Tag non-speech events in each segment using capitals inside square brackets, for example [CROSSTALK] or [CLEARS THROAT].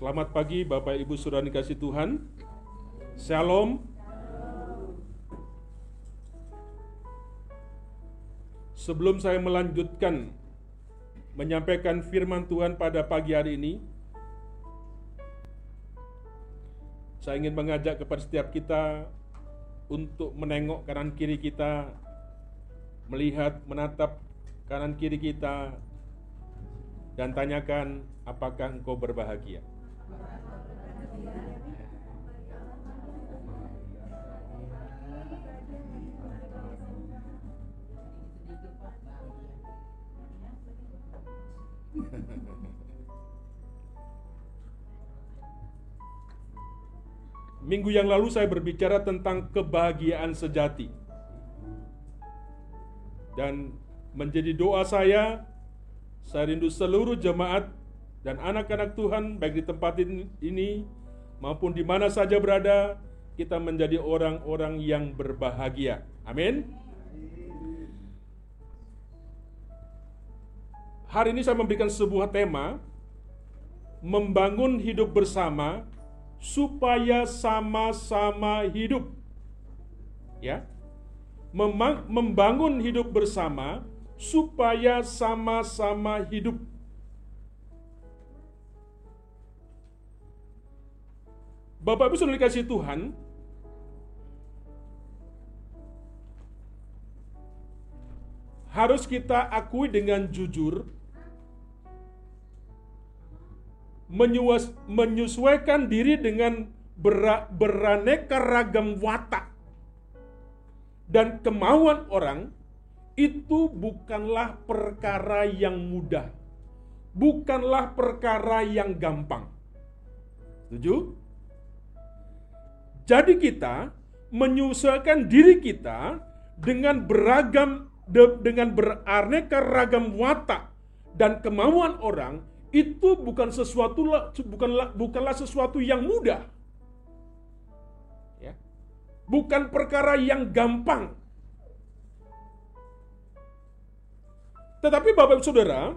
Selamat pagi Bapak Ibu Saudara dikasih Tuhan. Shalom. Sebelum saya melanjutkan menyampaikan firman Tuhan pada pagi hari ini, saya ingin mengajak kepada setiap kita untuk menengok kanan kiri kita, melihat, menatap kanan kiri kita, dan tanyakan, apakah engkau berbahagia? Minggu yang lalu saya berbicara tentang kebahagiaan sejati. Dan menjadi doa saya, saya rindu seluruh jemaat dan anak-anak Tuhan baik di tempat ini maupun di mana saja berada, kita menjadi orang-orang yang berbahagia. Amin. Hari ini saya memberikan sebuah tema membangun hidup bersama supaya sama-sama hidup. Ya. Membangun hidup bersama supaya sama-sama hidup. Bapak Ibu sudah dikasih Tuhan, harus kita akui dengan jujur menyesuaikan diri dengan beraneka ragam watak dan kemauan orang itu bukanlah perkara yang mudah. Bukanlah perkara yang gampang. Setuju? Jadi kita menyesuaikan diri kita dengan beragam dengan beraneka ragam watak dan kemauan orang itu bukan sesuatu bukanlah bukanlah sesuatu yang mudah. Ya. Bukan perkara yang gampang. Tetapi Bapak Ibu Saudara,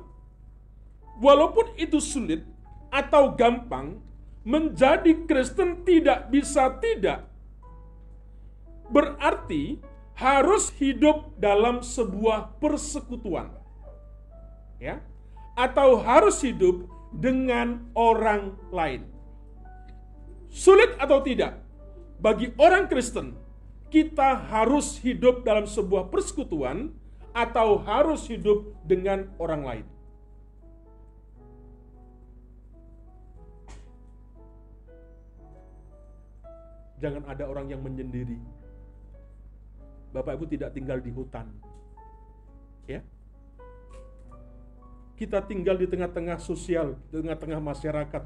walaupun itu sulit atau gampang, menjadi Kristen tidak bisa tidak. Berarti harus hidup dalam sebuah persekutuan. Ya atau harus hidup dengan orang lain. Sulit atau tidak, bagi orang Kristen, kita harus hidup dalam sebuah persekutuan atau harus hidup dengan orang lain. Jangan ada orang yang menyendiri. Bapak Ibu tidak tinggal di hutan. Ya, kita tinggal di tengah-tengah sosial, di tengah-tengah masyarakat,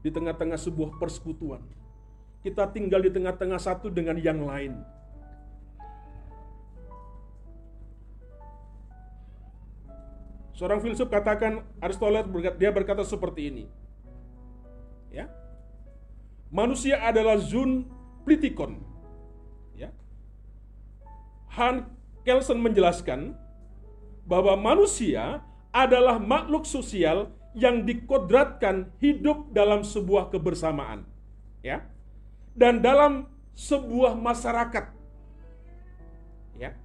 di tengah-tengah sebuah persekutuan. Kita tinggal di tengah-tengah satu dengan yang lain. Seorang filsuf katakan Aristoteles dia berkata seperti ini. Ya. Manusia adalah zon plitikon. Ya. Han Kelsen menjelaskan bahwa manusia adalah makhluk sosial yang dikodratkan hidup dalam sebuah kebersamaan. Ya. Dan dalam sebuah masyarakat. Ya.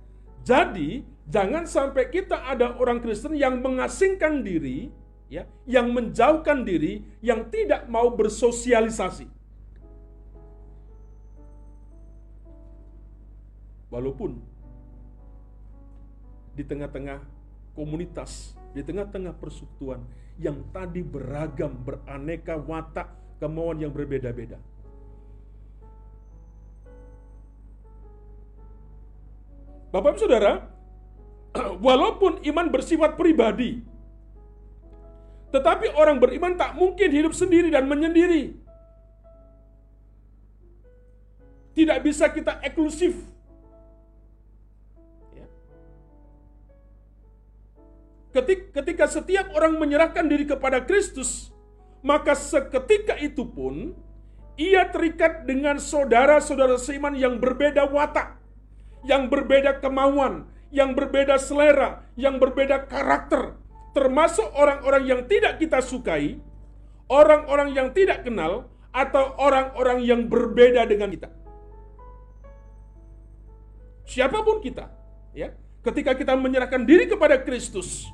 Jadi, jangan sampai kita ada orang Kristen yang mengasingkan diri, ya, yang menjauhkan diri, yang tidak mau bersosialisasi. Walaupun di tengah-tengah komunitas di tengah-tengah persekutuan yang tadi beragam, beraneka watak, kemauan yang berbeda-beda. Bapak Ibu Saudara, [CLEARS THROAT] walaupun iman bersifat pribadi, tetapi orang beriman tak mungkin hidup sendiri dan menyendiri. Tidak bisa kita eksklusif ketika setiap orang menyerahkan diri kepada Kristus, maka seketika itu pun ia terikat dengan saudara-saudara seiman yang berbeda watak, yang berbeda kemauan, yang berbeda selera, yang berbeda karakter, termasuk orang-orang yang tidak kita sukai, orang-orang yang tidak kenal, atau orang-orang yang berbeda dengan kita. Siapa pun kita, ya, ketika kita menyerahkan diri kepada Kristus,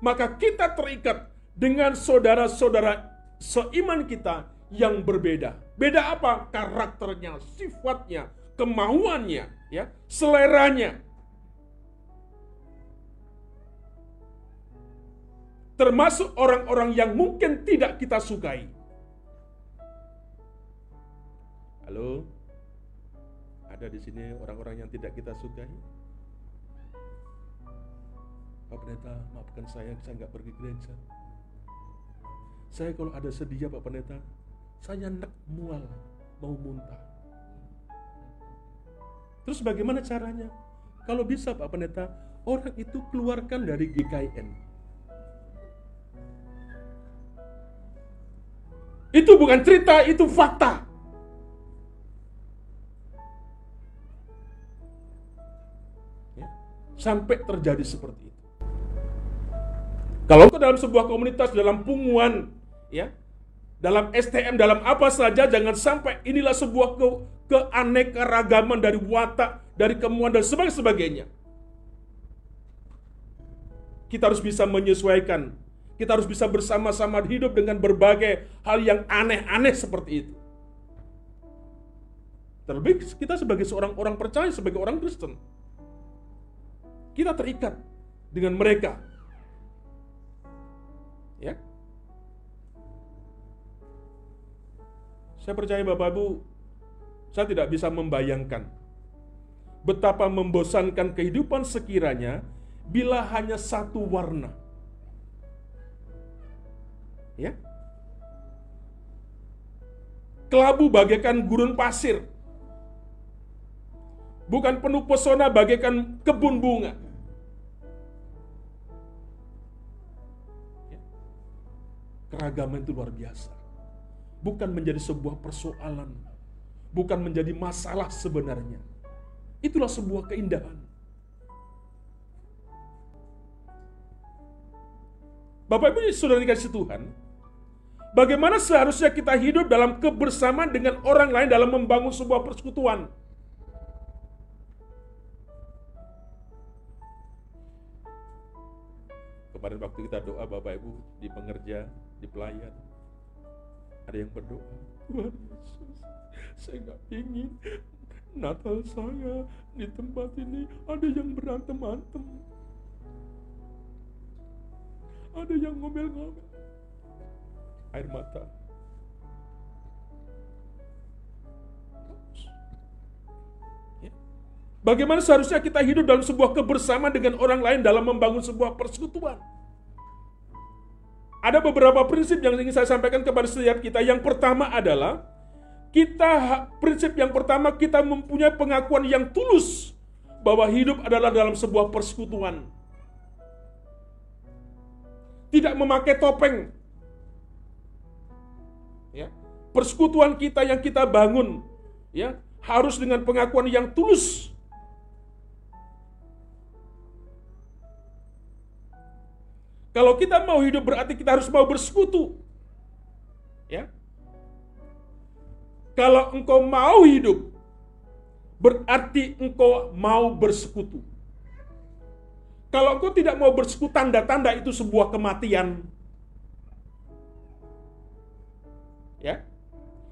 maka kita terikat dengan saudara-saudara seiman kita yang berbeda. Beda apa? Karakternya, sifatnya, kemauannya, ya, seleranya. Termasuk orang-orang yang mungkin tidak kita sukai. Halo? Ada di sini orang-orang yang tidak kita sukai? Pak Pendeta, maafkan saya, saya nggak pergi gereja. Saya kalau ada sedia Pak Pendeta, saya nek mual, mau muntah. Terus bagaimana caranya? Kalau bisa Pak Pendeta, orang itu keluarkan dari GKN. Itu bukan cerita, itu fakta. Ya, sampai terjadi seperti itu. Kalau ke dalam sebuah komunitas dalam punguan, ya, dalam STM, dalam apa saja, jangan sampai inilah sebuah ke, keanekaragaman dari watak, dari kemuan dan sebagainya. Kita harus bisa menyesuaikan. Kita harus bisa bersama-sama hidup dengan berbagai hal yang aneh-aneh seperti itu. Terlebih kita sebagai seorang orang percaya, sebagai orang Kristen. Kita terikat dengan mereka Ya. Saya percaya Bapak Ibu, saya tidak bisa membayangkan betapa membosankan kehidupan sekiranya bila hanya satu warna. Ya. Kelabu bagaikan gurun pasir. Bukan penuh pesona bagaikan kebun bunga. Keragaman itu luar biasa. Bukan menjadi sebuah persoalan, bukan menjadi masalah sebenarnya. Itulah sebuah keindahan. Bapak Ibu sudah dikasih Tuhan, bagaimana seharusnya kita hidup dalam kebersamaan dengan orang lain dalam membangun sebuah persekutuan? Kemarin waktu kita doa Bapak Ibu di pengerja, di pelayan, ada yang berdoa, Tuhan Yesus, saya nggak ingin Natal saya di tempat ini ada yang berantem-antem. Ada yang ngomel-ngomel. Air mata. Bagaimana seharusnya kita hidup dalam sebuah kebersamaan dengan orang lain dalam membangun sebuah persekutuan? Ada beberapa prinsip yang ingin saya sampaikan kepada setiap kita. Yang pertama adalah kita prinsip yang pertama kita mempunyai pengakuan yang tulus bahwa hidup adalah dalam sebuah persekutuan. Tidak memakai topeng. Ya. Persekutuan kita yang kita bangun ya harus dengan pengakuan yang tulus Kalau kita mau hidup berarti kita harus mau bersekutu. Ya. Kalau engkau mau hidup berarti engkau mau bersekutu. Kalau engkau tidak mau bersekutu tanda-tanda itu sebuah kematian. Ya.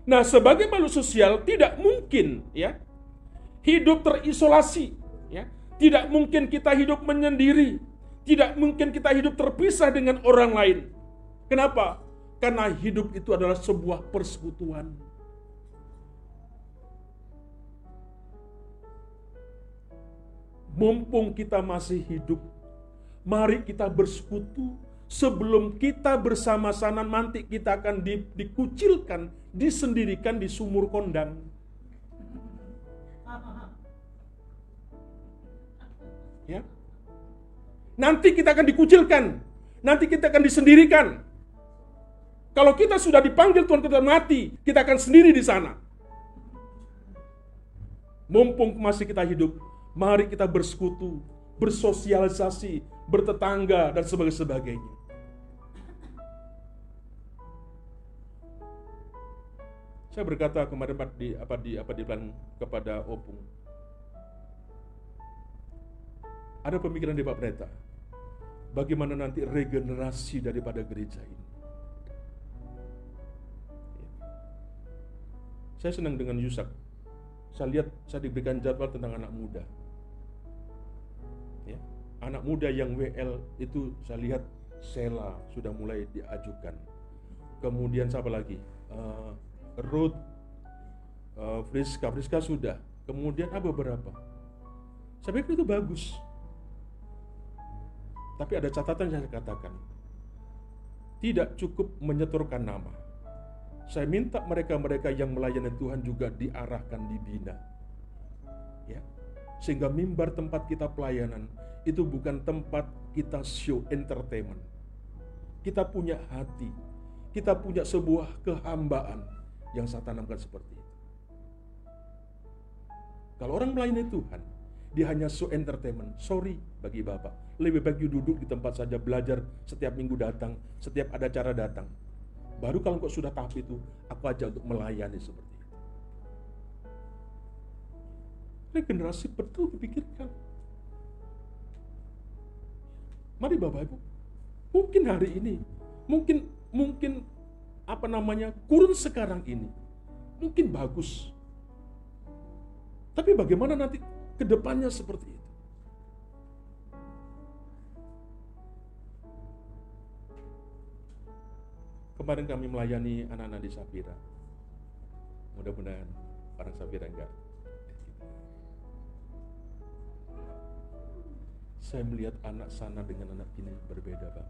Nah, sebagai makhluk sosial tidak mungkin ya hidup terisolasi, ya. Tidak mungkin kita hidup menyendiri, tidak mungkin kita hidup terpisah dengan orang lain. Kenapa? Karena hidup itu adalah sebuah persekutuan. Mumpung kita masih hidup, mari kita bersekutu sebelum kita bersama-sama nanti kita akan di, dikucilkan, disendirikan di sumur kondang. Ya, Nanti kita akan dikucilkan. Nanti kita akan disendirikan. Kalau kita sudah dipanggil Tuhan kita mati, kita akan sendiri di sana. Mumpung masih kita hidup, mari kita bersekutu, bersosialisasi, bertetangga, dan sebagainya. Saya berkata kemarin di apa di apa di plan kepada Opung. Ada pemikiran di Pak Pendeta. Bagaimana nanti regenerasi daripada gereja ini? Saya senang dengan Yusak. Saya lihat saya diberikan jadwal tentang anak muda. Ya, anak muda yang WL itu saya lihat Sela sudah mulai diajukan. Kemudian siapa lagi? Uh, Ruth, uh, Friska, Friska sudah. Kemudian ada beberapa. Saya pikir itu bagus. Tapi ada catatan yang saya katakan. Tidak cukup menyetorkan nama saya minta mereka-mereka yang melayani Tuhan juga diarahkan dibina. Ya. Sehingga mimbar tempat kita pelayanan itu bukan tempat kita show entertainment. Kita punya hati, kita punya sebuah kehambaan yang saya tanamkan seperti itu. Kalau orang melayani Tuhan, dia hanya show entertainment. Sorry bagi Bapak. Lebih baik duduk di tempat saja belajar setiap minggu datang, setiap ada cara datang Baru kalau kau sudah tahap itu, aku ajak untuk melayani seperti itu. Regenerasi betul dipikirkan. Mari Bapak Ibu, mungkin hari ini, mungkin mungkin apa namanya kurun sekarang ini, mungkin bagus. Tapi bagaimana nanti ke depannya seperti itu? Kemarin kami melayani anak-anak di Sapira. Mudah-mudahan orang Sapira enggak. Saya melihat anak sana dengan anak ini berbeda, Pak.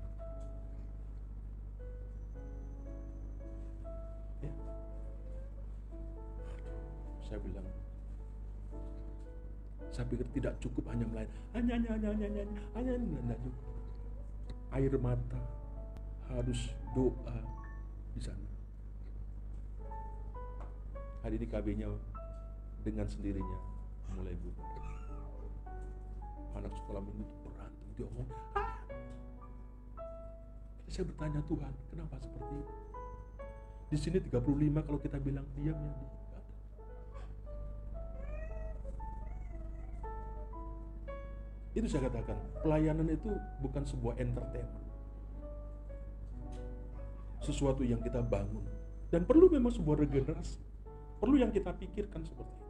Ya. Saya bilang, saya pikir tidak cukup hanya melayani. Hanya, hanya, hanya, hanya, hanya, hanya, hanya cukup. Air mata harus doa, di sana. Hari ini KB-nya dengan sendirinya mulai bubar. Anak sekolah minggu itu berantem, dia ngomong, ah! Saya bertanya Tuhan, kenapa seperti itu? Di sini 35 kalau kita bilang diam ya. Itu saya katakan, pelayanan itu bukan sebuah entertainment. Sesuatu yang kita bangun. Dan perlu memang sebuah regenerasi. Perlu yang kita pikirkan seperti itu.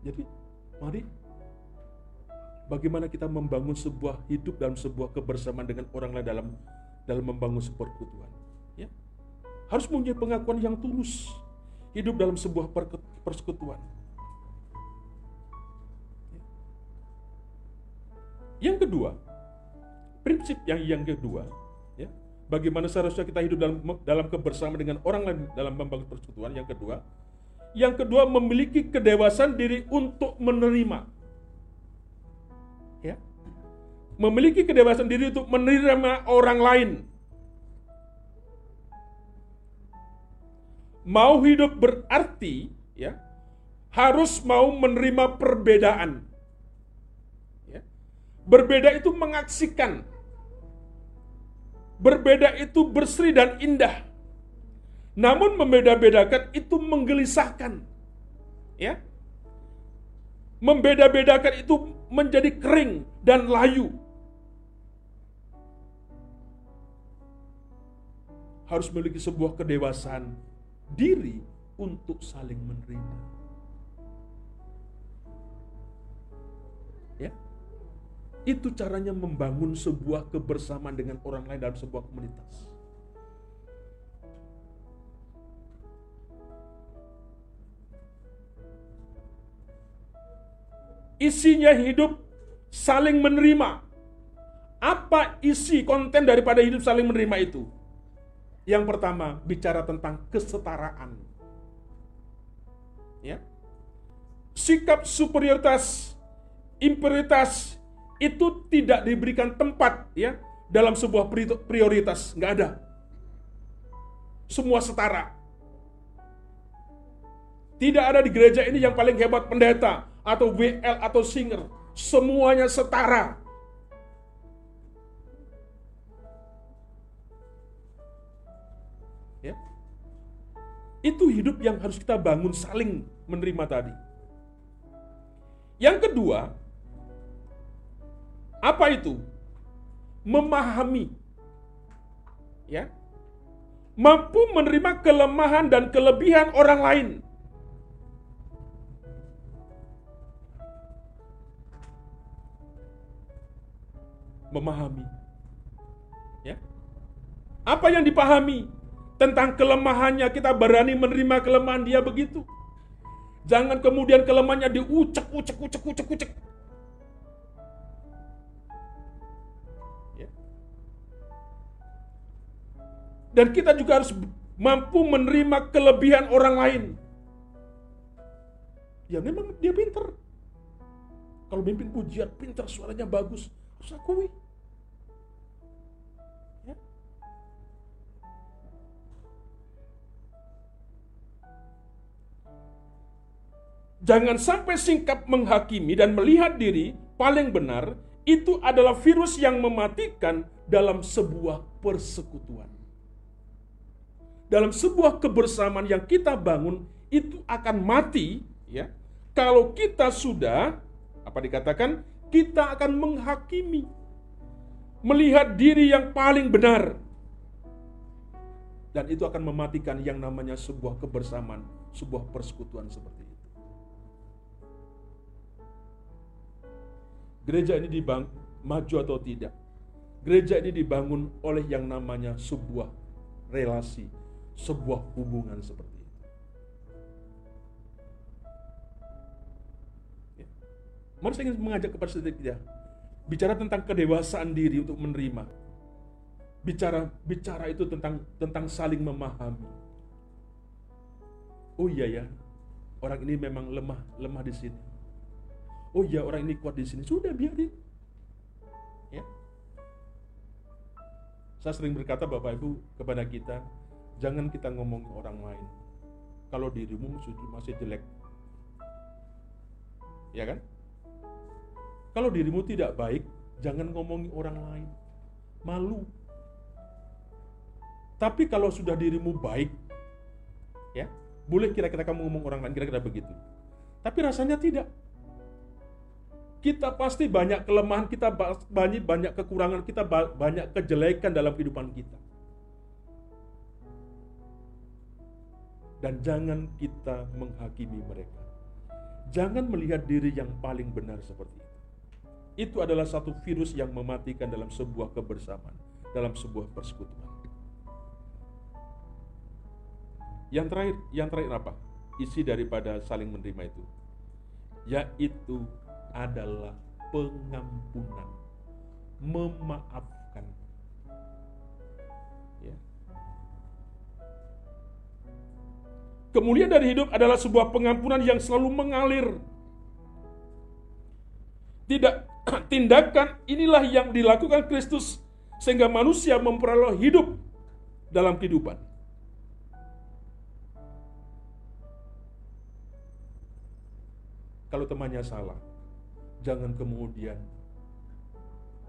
Jadi mari bagaimana kita membangun sebuah hidup dalam sebuah kebersamaan dengan orang lain dalam dalam membangun persekutuan ya. Harus punya pengakuan yang tulus hidup dalam sebuah persekutuan ya. yang kedua Prinsip yang yang kedua, ya, bagaimana seharusnya kita hidup dalam dalam kebersamaan dengan orang lain dalam membangun persekutuan. Yang kedua, yang kedua memiliki kedewasaan diri untuk menerima. Ya. Memiliki kedewasaan diri untuk menerima orang lain. Mau hidup berarti ya harus mau menerima perbedaan. Ya. Berbeda itu mengaksikan Berbeda itu berseri dan indah. Namun membeda-bedakan itu menggelisahkan. Ya. Membeda-bedakan itu menjadi kering dan layu. Harus memiliki sebuah kedewasaan diri untuk saling menerima. Ya. Itu caranya membangun sebuah kebersamaan dengan orang lain dalam sebuah komunitas. Isinya hidup saling menerima. Apa isi konten daripada hidup saling menerima itu? Yang pertama, bicara tentang kesetaraan. Ya. Sikap superioritas, imperitas, itu tidak diberikan tempat ya dalam sebuah prioritas, nggak ada. Semua setara. Tidak ada di gereja ini yang paling hebat pendeta atau WL atau singer. Semuanya setara. Itu hidup yang harus kita bangun saling menerima tadi. Yang kedua, apa itu? Memahami. Ya. Mampu menerima kelemahan dan kelebihan orang lain. Memahami. Ya. Apa yang dipahami? Tentang kelemahannya, kita berani menerima kelemahan dia begitu. Jangan kemudian kelemahannya diucek, ucek, ucek, ucek, ucek. Ya. Dan kita juga harus mampu menerima kelebihan orang lain. Ya memang dia pinter. Kalau mimpin pujian, pinter, suaranya bagus. Harus akui. Jangan sampai singkap menghakimi dan melihat diri paling benar itu adalah virus yang mematikan dalam sebuah persekutuan. Dalam sebuah kebersamaan yang kita bangun itu akan mati ya. Kalau kita sudah apa dikatakan kita akan menghakimi melihat diri yang paling benar dan itu akan mematikan yang namanya sebuah kebersamaan, sebuah persekutuan seperti itu. Gereja ini dibangun maju atau tidak. Gereja ini dibangun oleh yang namanya sebuah relasi, sebuah hubungan seperti itu. Ya. Mari saya ingin mengajak kepada setiap kita bicara tentang kedewasaan diri untuk menerima. Bicara bicara itu tentang tentang saling memahami. Oh iya ya, orang ini memang lemah lemah di sini oh ya orang ini kuat di sini. Sudah biarin. Ya. Saya sering berkata bapak ibu kepada kita jangan kita ngomong orang lain. Kalau dirimu masih jelek. Ya kan? Kalau dirimu tidak baik jangan ngomongi orang lain. Malu. Tapi kalau sudah dirimu baik ya boleh kira-kira kamu ngomong orang lain kira-kira begitu. Tapi rasanya tidak kita pasti banyak kelemahan, kita banyak banyak kekurangan, kita banyak kejelekan dalam kehidupan kita. Dan jangan kita menghakimi mereka. Jangan melihat diri yang paling benar seperti itu. Itu adalah satu virus yang mematikan dalam sebuah kebersamaan, dalam sebuah persekutuan. Yang terakhir, yang terakhir apa? Isi daripada saling menerima itu, yaitu adalah pengampunan, memaafkan. Ya. Kemuliaan dari hidup adalah sebuah pengampunan yang selalu mengalir. Tidak [CLEARS THROAT] tindakan inilah yang dilakukan Kristus sehingga manusia memperoleh hidup dalam kehidupan. Kalau temannya salah, jangan kemudian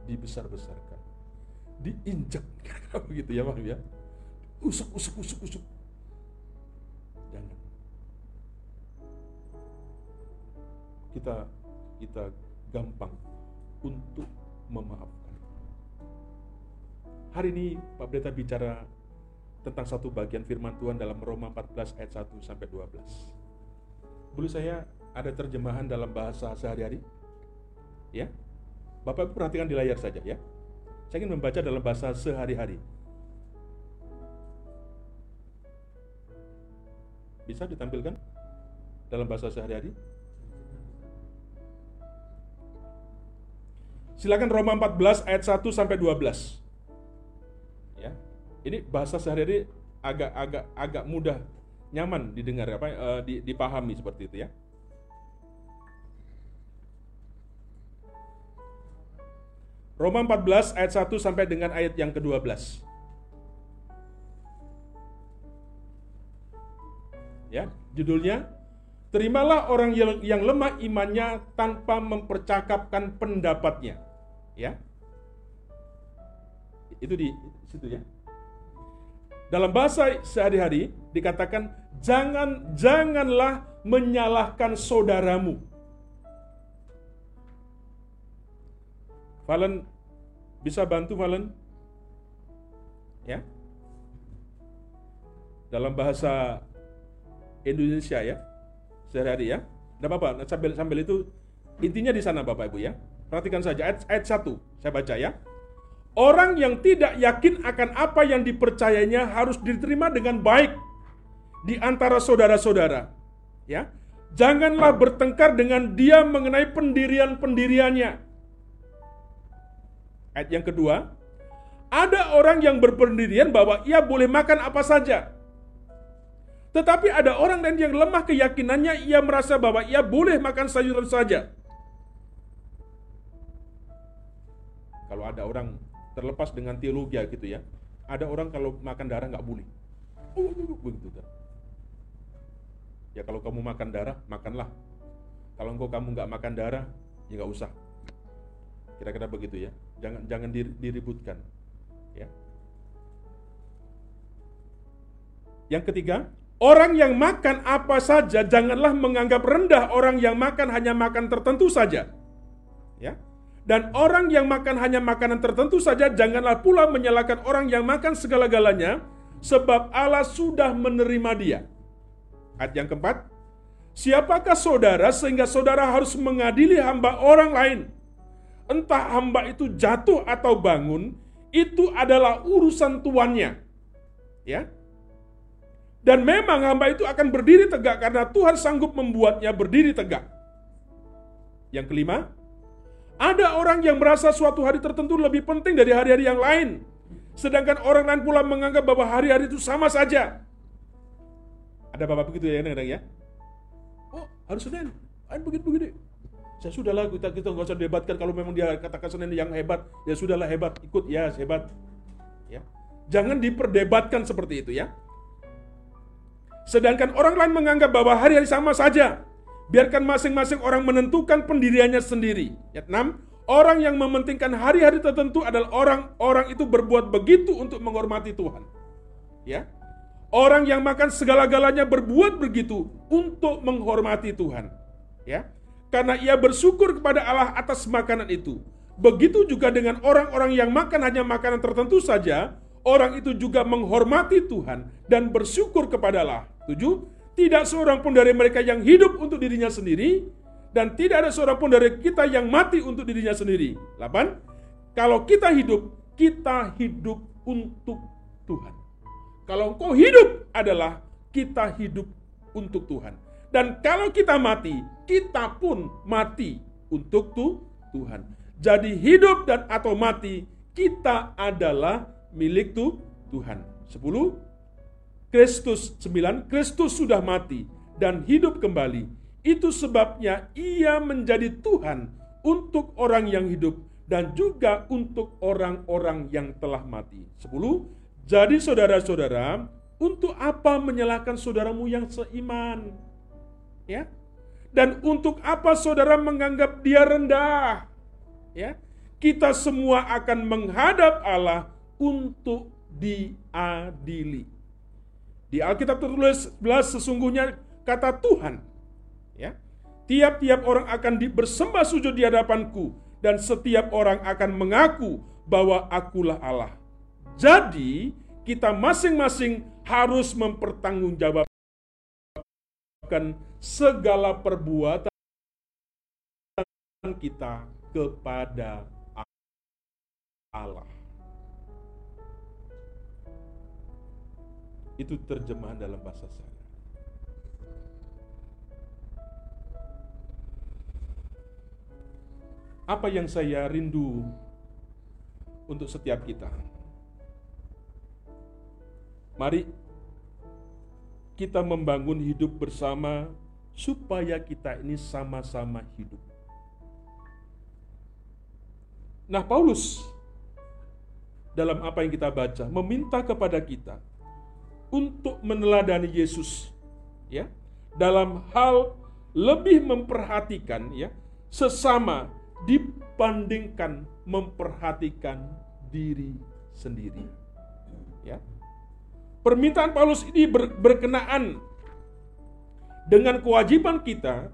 dibesar-besarkan, diinjak, [LAUGHS] begitu ya, Bang ya. Usuk, usuk, usuk, usuk. Jangan. Kita kita gampang untuk memaafkan. Hari ini Pak Pendeta bicara tentang satu bagian firman Tuhan dalam Roma 14 ayat 1 sampai 12. Boleh saya ada terjemahan dalam bahasa sehari-hari? Ya. Bapak perhatikan di layar saja ya. Saya ingin membaca dalam bahasa sehari-hari. Bisa ditampilkan dalam bahasa sehari-hari? Silakan Roma 14 ayat 1 sampai 12. Ya. Ini bahasa sehari-hari agak agak agak mudah nyaman didengar apa uh, dipahami seperti itu ya. Roma 14 ayat 1 sampai dengan ayat yang ke-12. Ya, judulnya Terimalah orang yang, lemah imannya tanpa mempercakapkan pendapatnya. Ya. Itu di situ ya. Dalam bahasa sehari-hari dikatakan jangan janganlah menyalahkan saudaramu. Valen bisa bantu Valen? Ya. Dalam bahasa Indonesia ya. Sehari-hari ya. Tidak apa-apa, sambil sambil itu intinya di sana Bapak Ibu ya. Perhatikan saja ayat, ayat 1, saya baca ya. Orang yang tidak yakin akan apa yang dipercayainya harus diterima dengan baik di antara saudara-saudara. Ya, janganlah bertengkar dengan dia mengenai pendirian-pendiriannya. Ayat yang kedua, ada orang yang berpendirian bahwa ia boleh makan apa saja. Tetapi ada orang lain yang lemah keyakinannya, ia merasa bahwa ia boleh makan sayuran saja. Kalau ada orang terlepas dengan teologi gitu ya. Ada orang kalau makan darah nggak boleh. Oh, begitu kan. Ya kalau kamu makan darah, makanlah. Kalau engkau kamu nggak makan darah, ya nggak usah. Kira-kira begitu ya. Jangan jangan diributkan. Ya. Yang ketiga, orang yang makan apa saja janganlah menganggap rendah orang yang makan hanya makan tertentu saja. Ya. Dan orang yang makan hanya makanan tertentu saja, janganlah pula menyalahkan orang yang makan segala-galanya, sebab Allah sudah menerima dia. Ayat yang keempat, siapakah saudara sehingga saudara harus mengadili hamba orang lain? Entah hamba itu jatuh atau bangun, itu adalah urusan tuannya. Ya, dan memang hamba itu akan berdiri tegak karena Tuhan sanggup membuatnya berdiri tegak. Yang kelima, ada orang yang merasa suatu hari tertentu lebih penting dari hari-hari yang lain. Sedangkan orang lain pula menganggap bahwa hari-hari itu sama saja. Ada bapak begitu ya kadang ya? Oh, harus Senin. Ayo begini-begini. Saya sudahlah kita kita nggak usah debatkan kalau memang dia katakan Senin yang hebat, ya sudahlah hebat, ikut ya hebat. Ya. Jangan diperdebatkan seperti itu ya. Sedangkan orang lain menganggap bahwa hari-hari sama saja. Biarkan masing-masing orang menentukan pendiriannya sendiri. Ayat 6. Orang yang mementingkan hari-hari tertentu adalah orang-orang itu berbuat begitu untuk menghormati Tuhan. Ya. Orang yang makan segala-galanya berbuat begitu untuk menghormati Tuhan. Ya. Karena ia bersyukur kepada Allah atas makanan itu. Begitu juga dengan orang-orang yang makan hanya makanan tertentu saja, orang itu juga menghormati Tuhan dan bersyukur kepada Allah. Tujuh, tidak seorang pun dari mereka yang hidup untuk dirinya sendiri, dan tidak ada seorang pun dari kita yang mati untuk dirinya sendiri. 8. Kalau kita hidup, kita hidup untuk Tuhan. Kalau engkau hidup adalah kita hidup untuk Tuhan. Dan kalau kita mati, kita pun mati untuk tu, Tuhan. Jadi hidup dan atau mati, kita adalah milik tu, Tuhan. 10. Kristus 9, Kristus sudah mati dan hidup kembali. Itu sebabnya ia menjadi Tuhan untuk orang yang hidup dan juga untuk orang-orang yang telah mati. 10. Jadi saudara-saudara, untuk apa menyalahkan saudaramu yang seiman? Ya. Dan untuk apa saudara menganggap dia rendah? Ya. Kita semua akan menghadap Allah untuk diadili. Di Alkitab tertulis belas sesungguhnya kata Tuhan. Ya. Tiap-tiap orang akan bersembah sujud di hadapanku dan setiap orang akan mengaku bahwa akulah Allah. Jadi, kita masing-masing harus mempertanggungjawabkan segala perbuatan kita kepada Allah. Itu terjemahan dalam bahasa saya. Apa yang saya rindu untuk setiap kita? Mari kita membangun hidup bersama supaya kita ini sama-sama hidup. Nah, Paulus dalam apa yang kita baca meminta kepada kita untuk meneladani Yesus ya dalam hal lebih memperhatikan ya sesama dibandingkan memperhatikan diri sendiri ya permintaan Paulus ini ber, berkenaan dengan kewajiban kita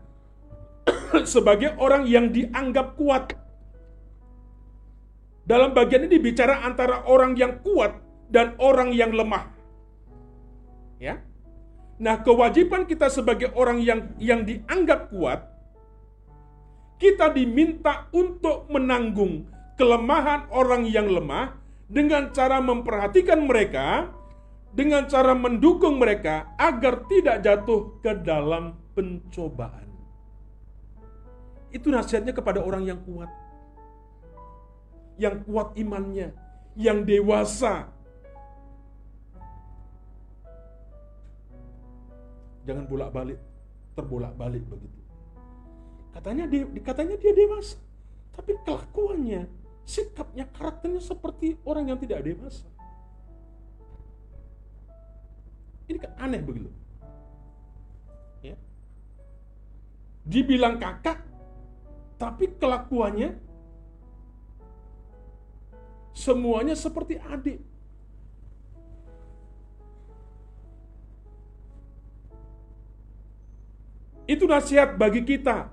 [COUGHS] sebagai orang yang dianggap kuat. Dalam bagian ini bicara antara orang yang kuat dan orang yang lemah. Ya. Nah, kewajiban kita sebagai orang yang yang dianggap kuat kita diminta untuk menanggung kelemahan orang yang lemah dengan cara memperhatikan mereka, dengan cara mendukung mereka agar tidak jatuh ke dalam pencobaan. Itu nasihatnya kepada orang yang kuat. Yang kuat imannya, yang dewasa. Jangan bolak-balik, terbolak-balik begitu. Katanya dia, katanya dia dewasa, tapi kelakuannya, sikapnya, karakternya seperti orang yang tidak dewasa. Ini kan aneh begitu. Ya. Dibilang kakak, tapi kelakuannya semuanya seperti adik. Itu nasihat bagi kita.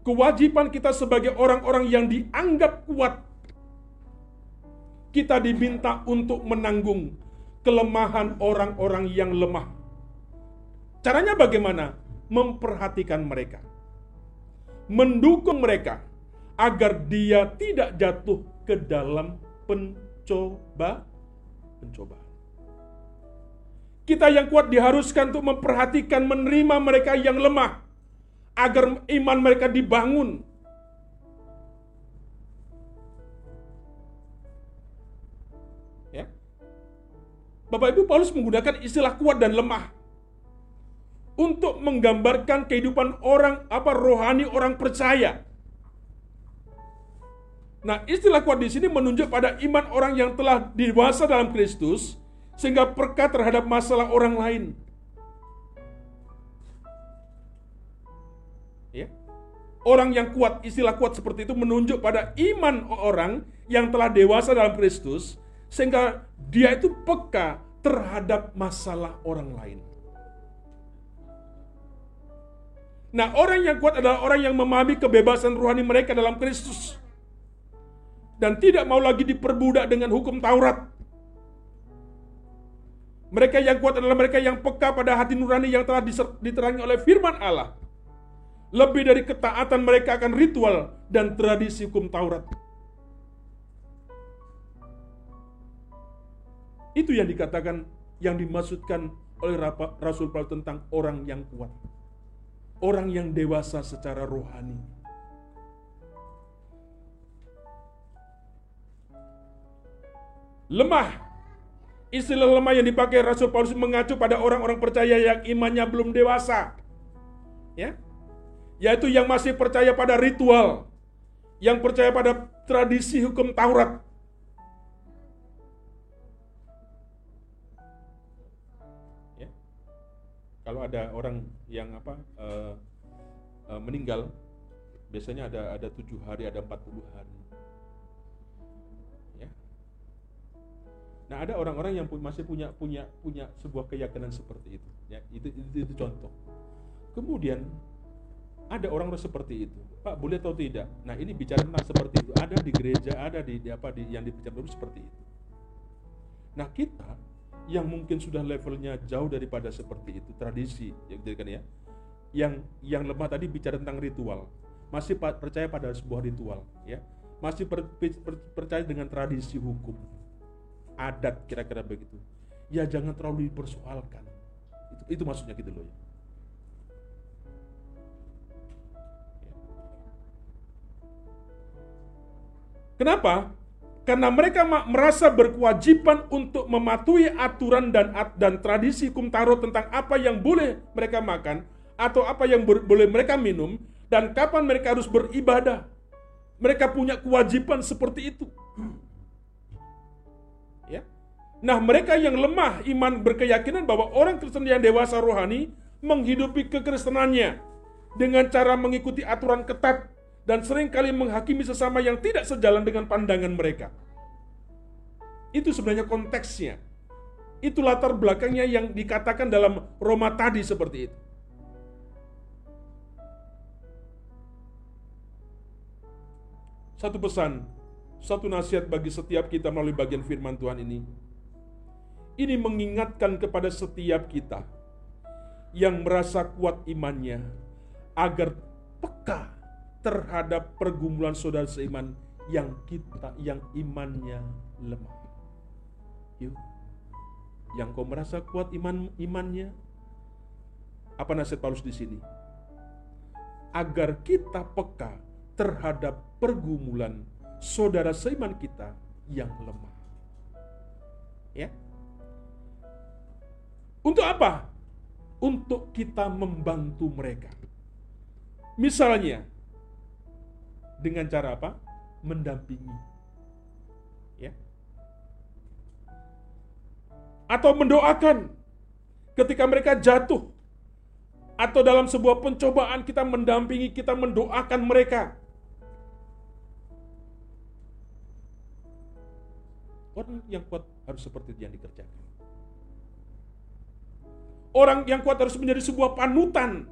Kewajiban kita sebagai orang-orang yang dianggap kuat. Kita diminta untuk menanggung kelemahan orang-orang yang lemah. Caranya bagaimana? Memperhatikan mereka. Mendukung mereka agar dia tidak jatuh ke dalam pencoba pencobaan. Kita yang kuat diharuskan untuk memperhatikan menerima mereka yang lemah agar iman mereka dibangun. Bapak Ibu Paulus menggunakan istilah kuat dan lemah untuk menggambarkan kehidupan orang apa rohani orang percaya. Nah, istilah kuat di sini menunjuk pada iman orang yang telah dewasa dalam Kristus sehingga perkat terhadap masalah orang lain. Ya. Orang yang kuat, istilah kuat seperti itu menunjuk pada iman orang yang telah dewasa dalam Kristus sehingga dia itu peka terhadap masalah orang lain. Nah, orang yang kuat adalah orang yang memahami kebebasan rohani mereka dalam Kristus dan tidak mau lagi diperbudak dengan hukum Taurat mereka yang kuat adalah mereka yang peka pada hati nurani yang telah diterangi oleh firman Allah. Lebih dari ketaatan mereka akan ritual dan tradisi hukum Taurat. Itu yang dikatakan, yang dimaksudkan oleh Rasul Paulus tentang orang yang kuat. Orang yang dewasa secara rohani. Lemah Istilah lemah yang dipakai Rasul Paulus mengacu pada orang-orang percaya yang imannya belum dewasa. Ya. Yaitu yang masih percaya pada ritual, yang percaya pada tradisi hukum Taurat. Kalau ada orang yang apa uh, uh, meninggal, biasanya ada ada tujuh hari, ada empat puluh hari. Nah, ada orang-orang yang masih punya punya punya sebuah keyakinan seperti itu. Ya, itu, itu itu contoh. Kemudian ada orang seperti itu. Pak, boleh atau tidak? Nah, ini bicara tentang seperti itu. Ada di gereja, ada di, di apa di yang dibicarakan seperti itu. Nah, kita yang mungkin sudah levelnya jauh daripada seperti itu, tradisi, ya gitu kan ya. Yang yang lemah tadi bicara tentang ritual. Masih percaya pada sebuah ritual, ya. Masih per, per, percaya dengan tradisi hukum adat kira-kira begitu ya jangan terlalu dipersoalkan itu itu maksudnya gitu loh ya Kenapa? Karena mereka merasa berkewajiban untuk mematuhi aturan dan dan tradisi hukum tarot tentang apa yang boleh mereka makan atau apa yang boleh mereka minum dan kapan mereka harus beribadah. Mereka punya kewajiban seperti itu. Nah, mereka yang lemah iman berkeyakinan bahwa orang Kristen yang dewasa rohani menghidupi kekristenannya dengan cara mengikuti aturan ketat dan sering kali menghakimi sesama yang tidak sejalan dengan pandangan mereka. Itu sebenarnya konteksnya. Itu latar belakangnya yang dikatakan dalam Roma tadi seperti itu. Satu pesan, satu nasihat bagi setiap kita melalui bagian firman Tuhan ini. Ini mengingatkan kepada setiap kita yang merasa kuat imannya agar peka terhadap pergumulan saudara seiman yang kita yang imannya lemah. Yuk. Yang kau merasa kuat iman imannya apa nasihat Paulus di sini? Agar kita peka terhadap pergumulan saudara seiman kita yang lemah. Ya. Untuk apa? Untuk kita membantu mereka. Misalnya, dengan cara apa? Mendampingi. Ya. Atau mendoakan ketika mereka jatuh. Atau dalam sebuah pencobaan kita mendampingi, kita mendoakan mereka Orang yang kuat harus seperti itu yang dikerjakan. Orang yang kuat harus menjadi sebuah panutan.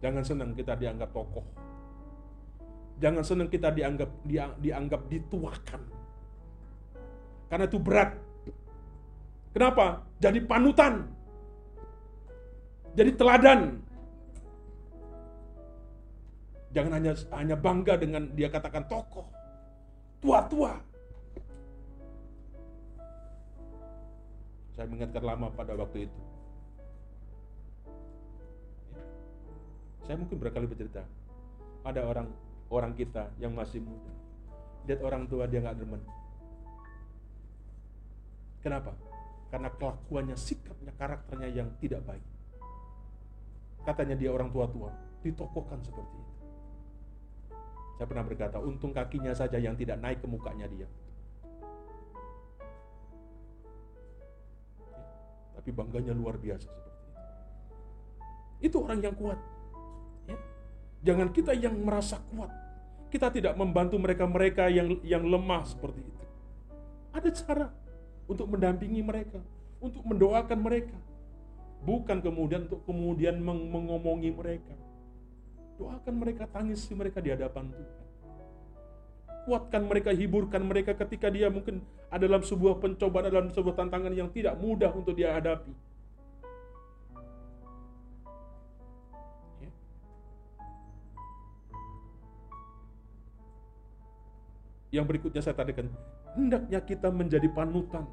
Jangan senang kita dianggap tokoh. Jangan senang kita dianggap dianggap dituakan. Karena itu berat. Kenapa? Jadi panutan. Jadi teladan. Jangan hanya hanya bangga dengan dia katakan tokoh. Tua-tua. Saya mengingatkan lama pada waktu itu. Saya mungkin berkali bercerita. Ada orang orang kita yang masih muda. Lihat orang tua dia nggak demen. Kenapa? Karena kelakuannya, sikapnya, karakternya yang tidak baik. Katanya dia orang tua-tua, ditokohkan seperti itu. Saya pernah berkata, untung kakinya saja yang tidak naik ke mukanya dia. Tapi bangganya luar biasa seperti itu. Itu orang yang kuat. Jangan kita yang merasa kuat. Kita tidak membantu mereka-mereka yang yang lemah seperti itu. Ada cara untuk mendampingi mereka, untuk mendoakan mereka. Bukan kemudian untuk kemudian mengomongi mereka Doakan mereka, tangisi mereka di hadapan Tuhan. Kuatkan mereka, hiburkan mereka ketika dia mungkin ada dalam sebuah pencobaan, dalam sebuah tantangan yang tidak mudah untuk dia hadapi. Yang berikutnya saya tadikan, hendaknya kita menjadi panutan,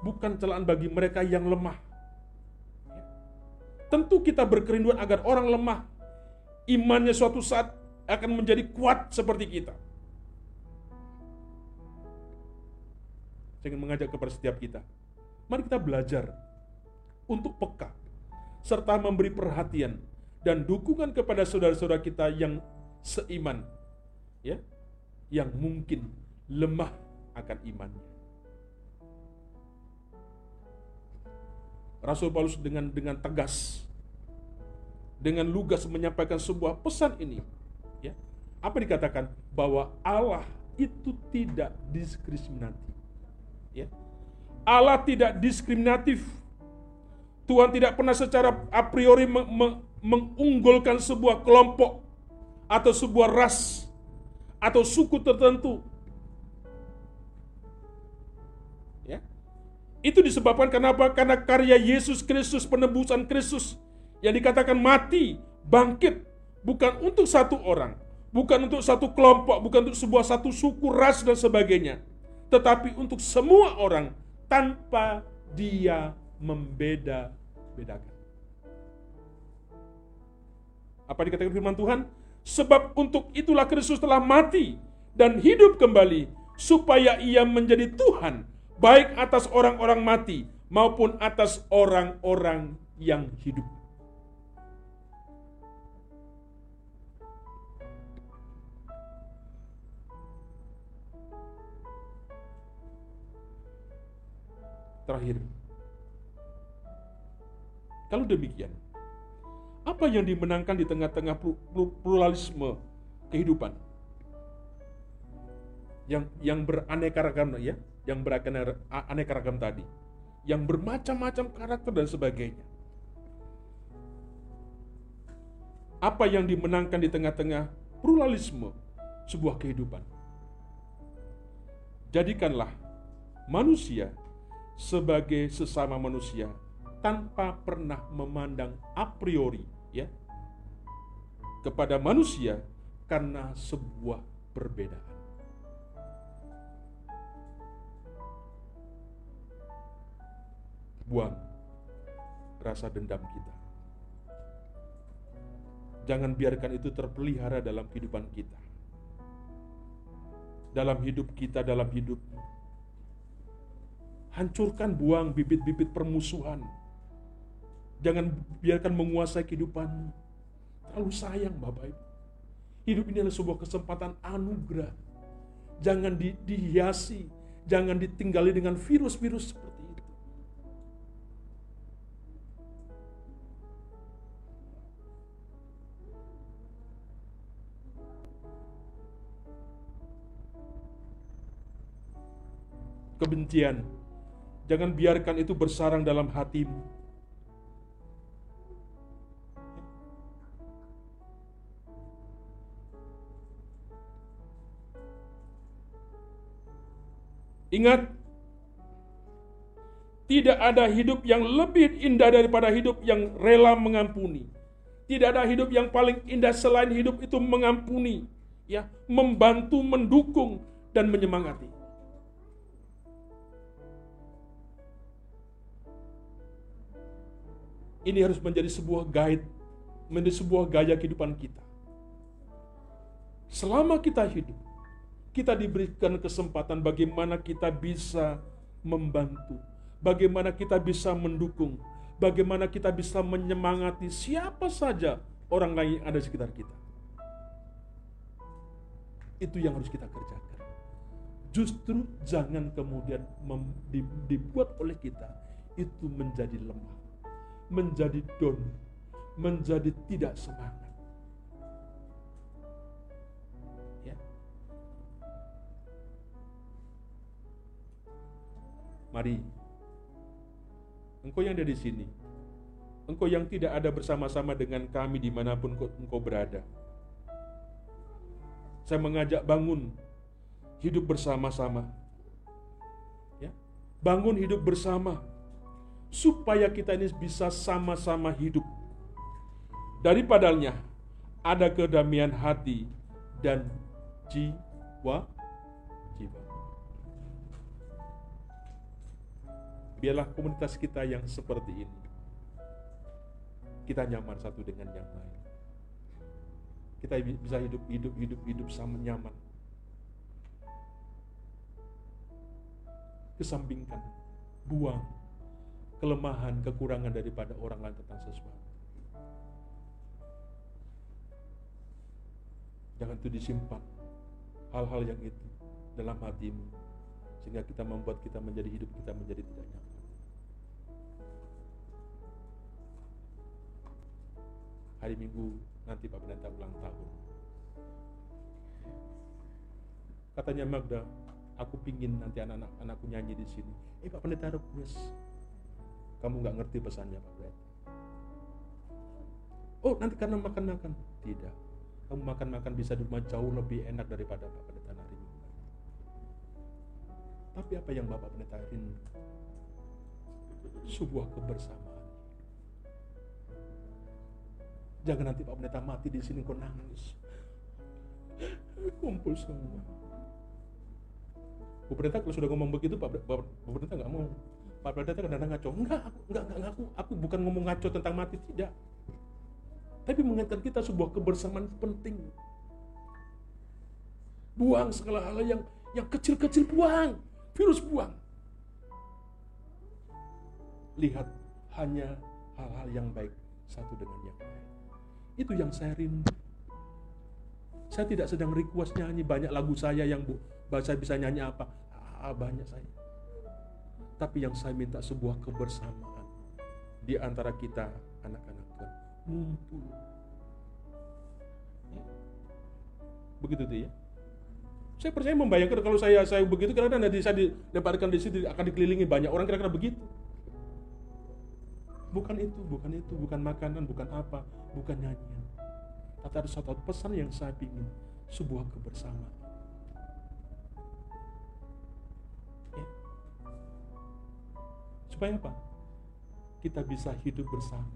bukan celaan bagi mereka yang lemah. Tentu kita berkerinduan agar orang lemah imannya suatu saat akan menjadi kuat seperti kita. Saya ingin mengajak kepada setiap kita. Mari kita belajar untuk peka serta memberi perhatian dan dukungan kepada saudara-saudara kita yang seiman ya yang mungkin lemah akan imannya. Rasul Paulus dengan dengan tegas dengan lugas menyampaikan sebuah pesan ini. Ya. Apa dikatakan? Bahwa Allah itu tidak diskriminatif. Ya. Allah tidak diskriminatif. Tuhan tidak pernah secara a priori me me mengunggulkan sebuah kelompok atau sebuah ras atau suku tertentu. Itu disebabkan kenapa? Karena karya Yesus Kristus, penebusan Kristus yang dikatakan mati, bangkit, bukan untuk satu orang, bukan untuk satu kelompok, bukan untuk sebuah satu suku, ras, dan sebagainya, tetapi untuk semua orang tanpa dia membeda-bedakan. Apa dikatakan firman Tuhan? Sebab untuk itulah Kristus telah mati dan hidup kembali supaya ia menjadi Tuhan baik atas orang-orang mati maupun atas orang-orang yang hidup. terakhir. Kalau demikian, apa yang dimenangkan di tengah-tengah pluralisme kehidupan? yang yang beraneka ragam ya, yang beraneka ragam tadi, yang bermacam-macam karakter dan sebagainya. Apa yang dimenangkan di tengah-tengah pluralisme sebuah kehidupan? Jadikanlah manusia sebagai sesama manusia tanpa pernah memandang a priori ya kepada manusia karena sebuah perbedaan. Buang rasa dendam kita. Jangan biarkan itu terpelihara dalam kehidupan kita. Dalam hidup kita, dalam hidup. Hancurkan buang bibit-bibit permusuhan. Jangan biarkan menguasai kehidupanmu. Terlalu sayang Bapak Ibu. Hidup ini adalah sebuah kesempatan anugerah. Jangan di, dihiasi, jangan ditinggali dengan virus-virus seperti Kebencian, jangan biarkan itu bersarang dalam hatimu Ingat, tidak ada hidup yang lebih indah daripada hidup yang rela mengampuni. Tidak ada hidup yang paling indah selain hidup itu mengampuni, ya, membantu, mendukung dan menyemangati. Ini harus menjadi sebuah guide, menjadi sebuah gaya kehidupan kita. Selama kita hidup, kita diberikan kesempatan bagaimana kita bisa membantu, bagaimana kita bisa mendukung, bagaimana kita bisa menyemangati siapa saja orang lain yang ada di sekitar kita. Itu yang harus kita kerjakan. Justru jangan kemudian dibuat oleh kita itu menjadi lemah, menjadi down, menjadi tidak semangat. Mari, engkau yang ada di sini, engkau yang tidak ada bersama-sama dengan kami di mana pun engkau berada. Saya mengajak bangun, hidup bersama-sama. Ya, bangun hidup bersama, supaya kita ini bisa sama-sama hidup. Daripadanya ada kedamaian hati dan jiwa Biarlah komunitas kita yang seperti ini. Kita nyaman satu dengan yang lain. Kita bisa hidup, hidup, hidup, hidup sama nyaman. Kesampingkan, buang kelemahan, kekurangan daripada orang lain tentang sesuatu. Jangan itu disimpan hal-hal yang itu dalam hatimu sehingga kita membuat kita menjadi hidup kita menjadi tidak nyaman. hari Minggu nanti Pak Pendeta ulang tahun. Katanya Magda, aku pingin nanti anak-anak anakku nyanyi di sini. Eh Pak Pendeta request. Kamu nggak ngerti pesannya Pak Pendeta. Oh nanti karena makan-makan. Tidak. Kamu makan-makan bisa di rumah jauh lebih enak daripada Pak Pendeta hari Minggu. Tapi apa yang Bapak Pendeta rindu? Sebuah kebersamaan Jangan nanti Pak Pendeta mati di sini kau nangis. Kumpul semua. Bu Pendeta kalau sudah ngomong begitu Pak Pendeta nggak mau. Pak Pendeta kadang-kadang ngaco. Enggak, aku, enggak, enggak, aku, aku bukan ngomong ngaco tentang mati tidak. Tapi mengingatkan kita sebuah kebersamaan penting. Buang segala hal yang yang kecil-kecil buang. Virus buang. Lihat hanya hal-hal yang baik satu dengan yang lain. Itu yang saya rindu. Saya tidak sedang request nyanyi banyak lagu saya yang bu, saya bisa nyanyi apa? Ah, banyak saya. Tapi yang saya minta sebuah kebersamaan di antara kita anak-anak Tuhan. Ngumpul. Begitu tuh ya. Saya percaya membayangkan kalau saya saya begitu karena nanti saya dilemparkan di situ akan dikelilingi banyak orang kira-kira begitu. Bukan itu, bukan itu, bukan makanan, bukan apa, bukan nyanyian. Tapi ada satu pesan yang saya ingin, sebuah kebersamaan. Supaya apa? Kita bisa hidup bersama.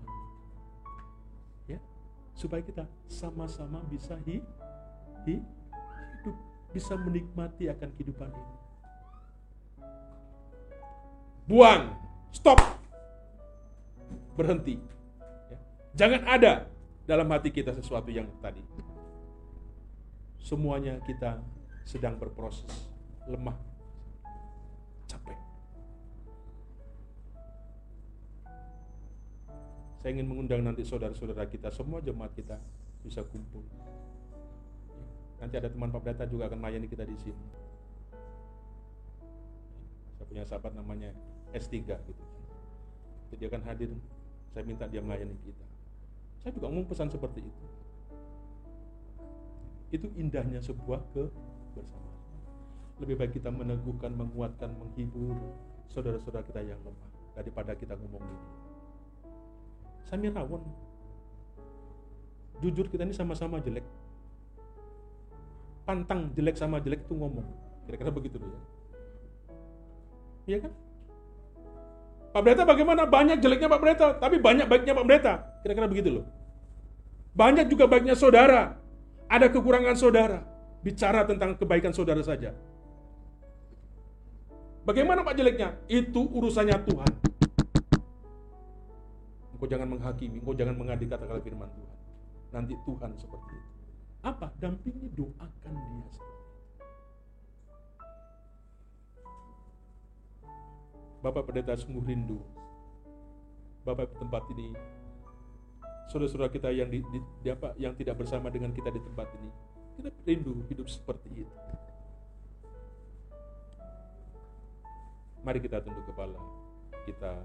Ya, supaya kita sama-sama bisa hi, hi, hidup bisa menikmati akan kehidupan ini. Buang, stop, berhenti. Ya. Jangan ada dalam hati kita sesuatu yang tadi. Semuanya kita sedang berproses, lemah, Saya ingin mengundang nanti saudara-saudara kita, semua jemaat kita bisa kumpul Nanti ada teman Pak Data juga akan melayani kita di sini. Saya punya sahabat namanya S3 gitu. Jadi dia akan hadir, saya minta dia melayani kita. Saya juga ngomong pesan seperti itu. Itu indahnya sebuah kebersamaan. Lebih baik kita meneguhkan, menguatkan, menghibur saudara-saudara kita yang lemah daripada kita ngomong ini. Samir Rawon, jujur kita ini sama-sama jelek pantang jelek sama jelek itu ngomong. Kira-kira begitu dulu ya. Iya kan? Pak Breta bagaimana? Banyak jeleknya Pak Breta, tapi banyak baiknya Pak Breta. Kira-kira begitu loh. Banyak juga baiknya saudara. Ada kekurangan saudara. Bicara tentang kebaikan saudara saja. Bagaimana Pak jeleknya? Itu urusannya Tuhan. Engkau jangan menghakimi, engkau jangan mengadili kata-kata firman Tuhan. Nanti Tuhan seperti itu. Apa? Dampingi doakan dia Bapak Pendeta sungguh rindu. Bapak tempat ini, saudara-saudara kita yang di, di, di apa, yang tidak bersama dengan kita di tempat ini, kita rindu hidup seperti itu. Mari kita tunduk kepala, kita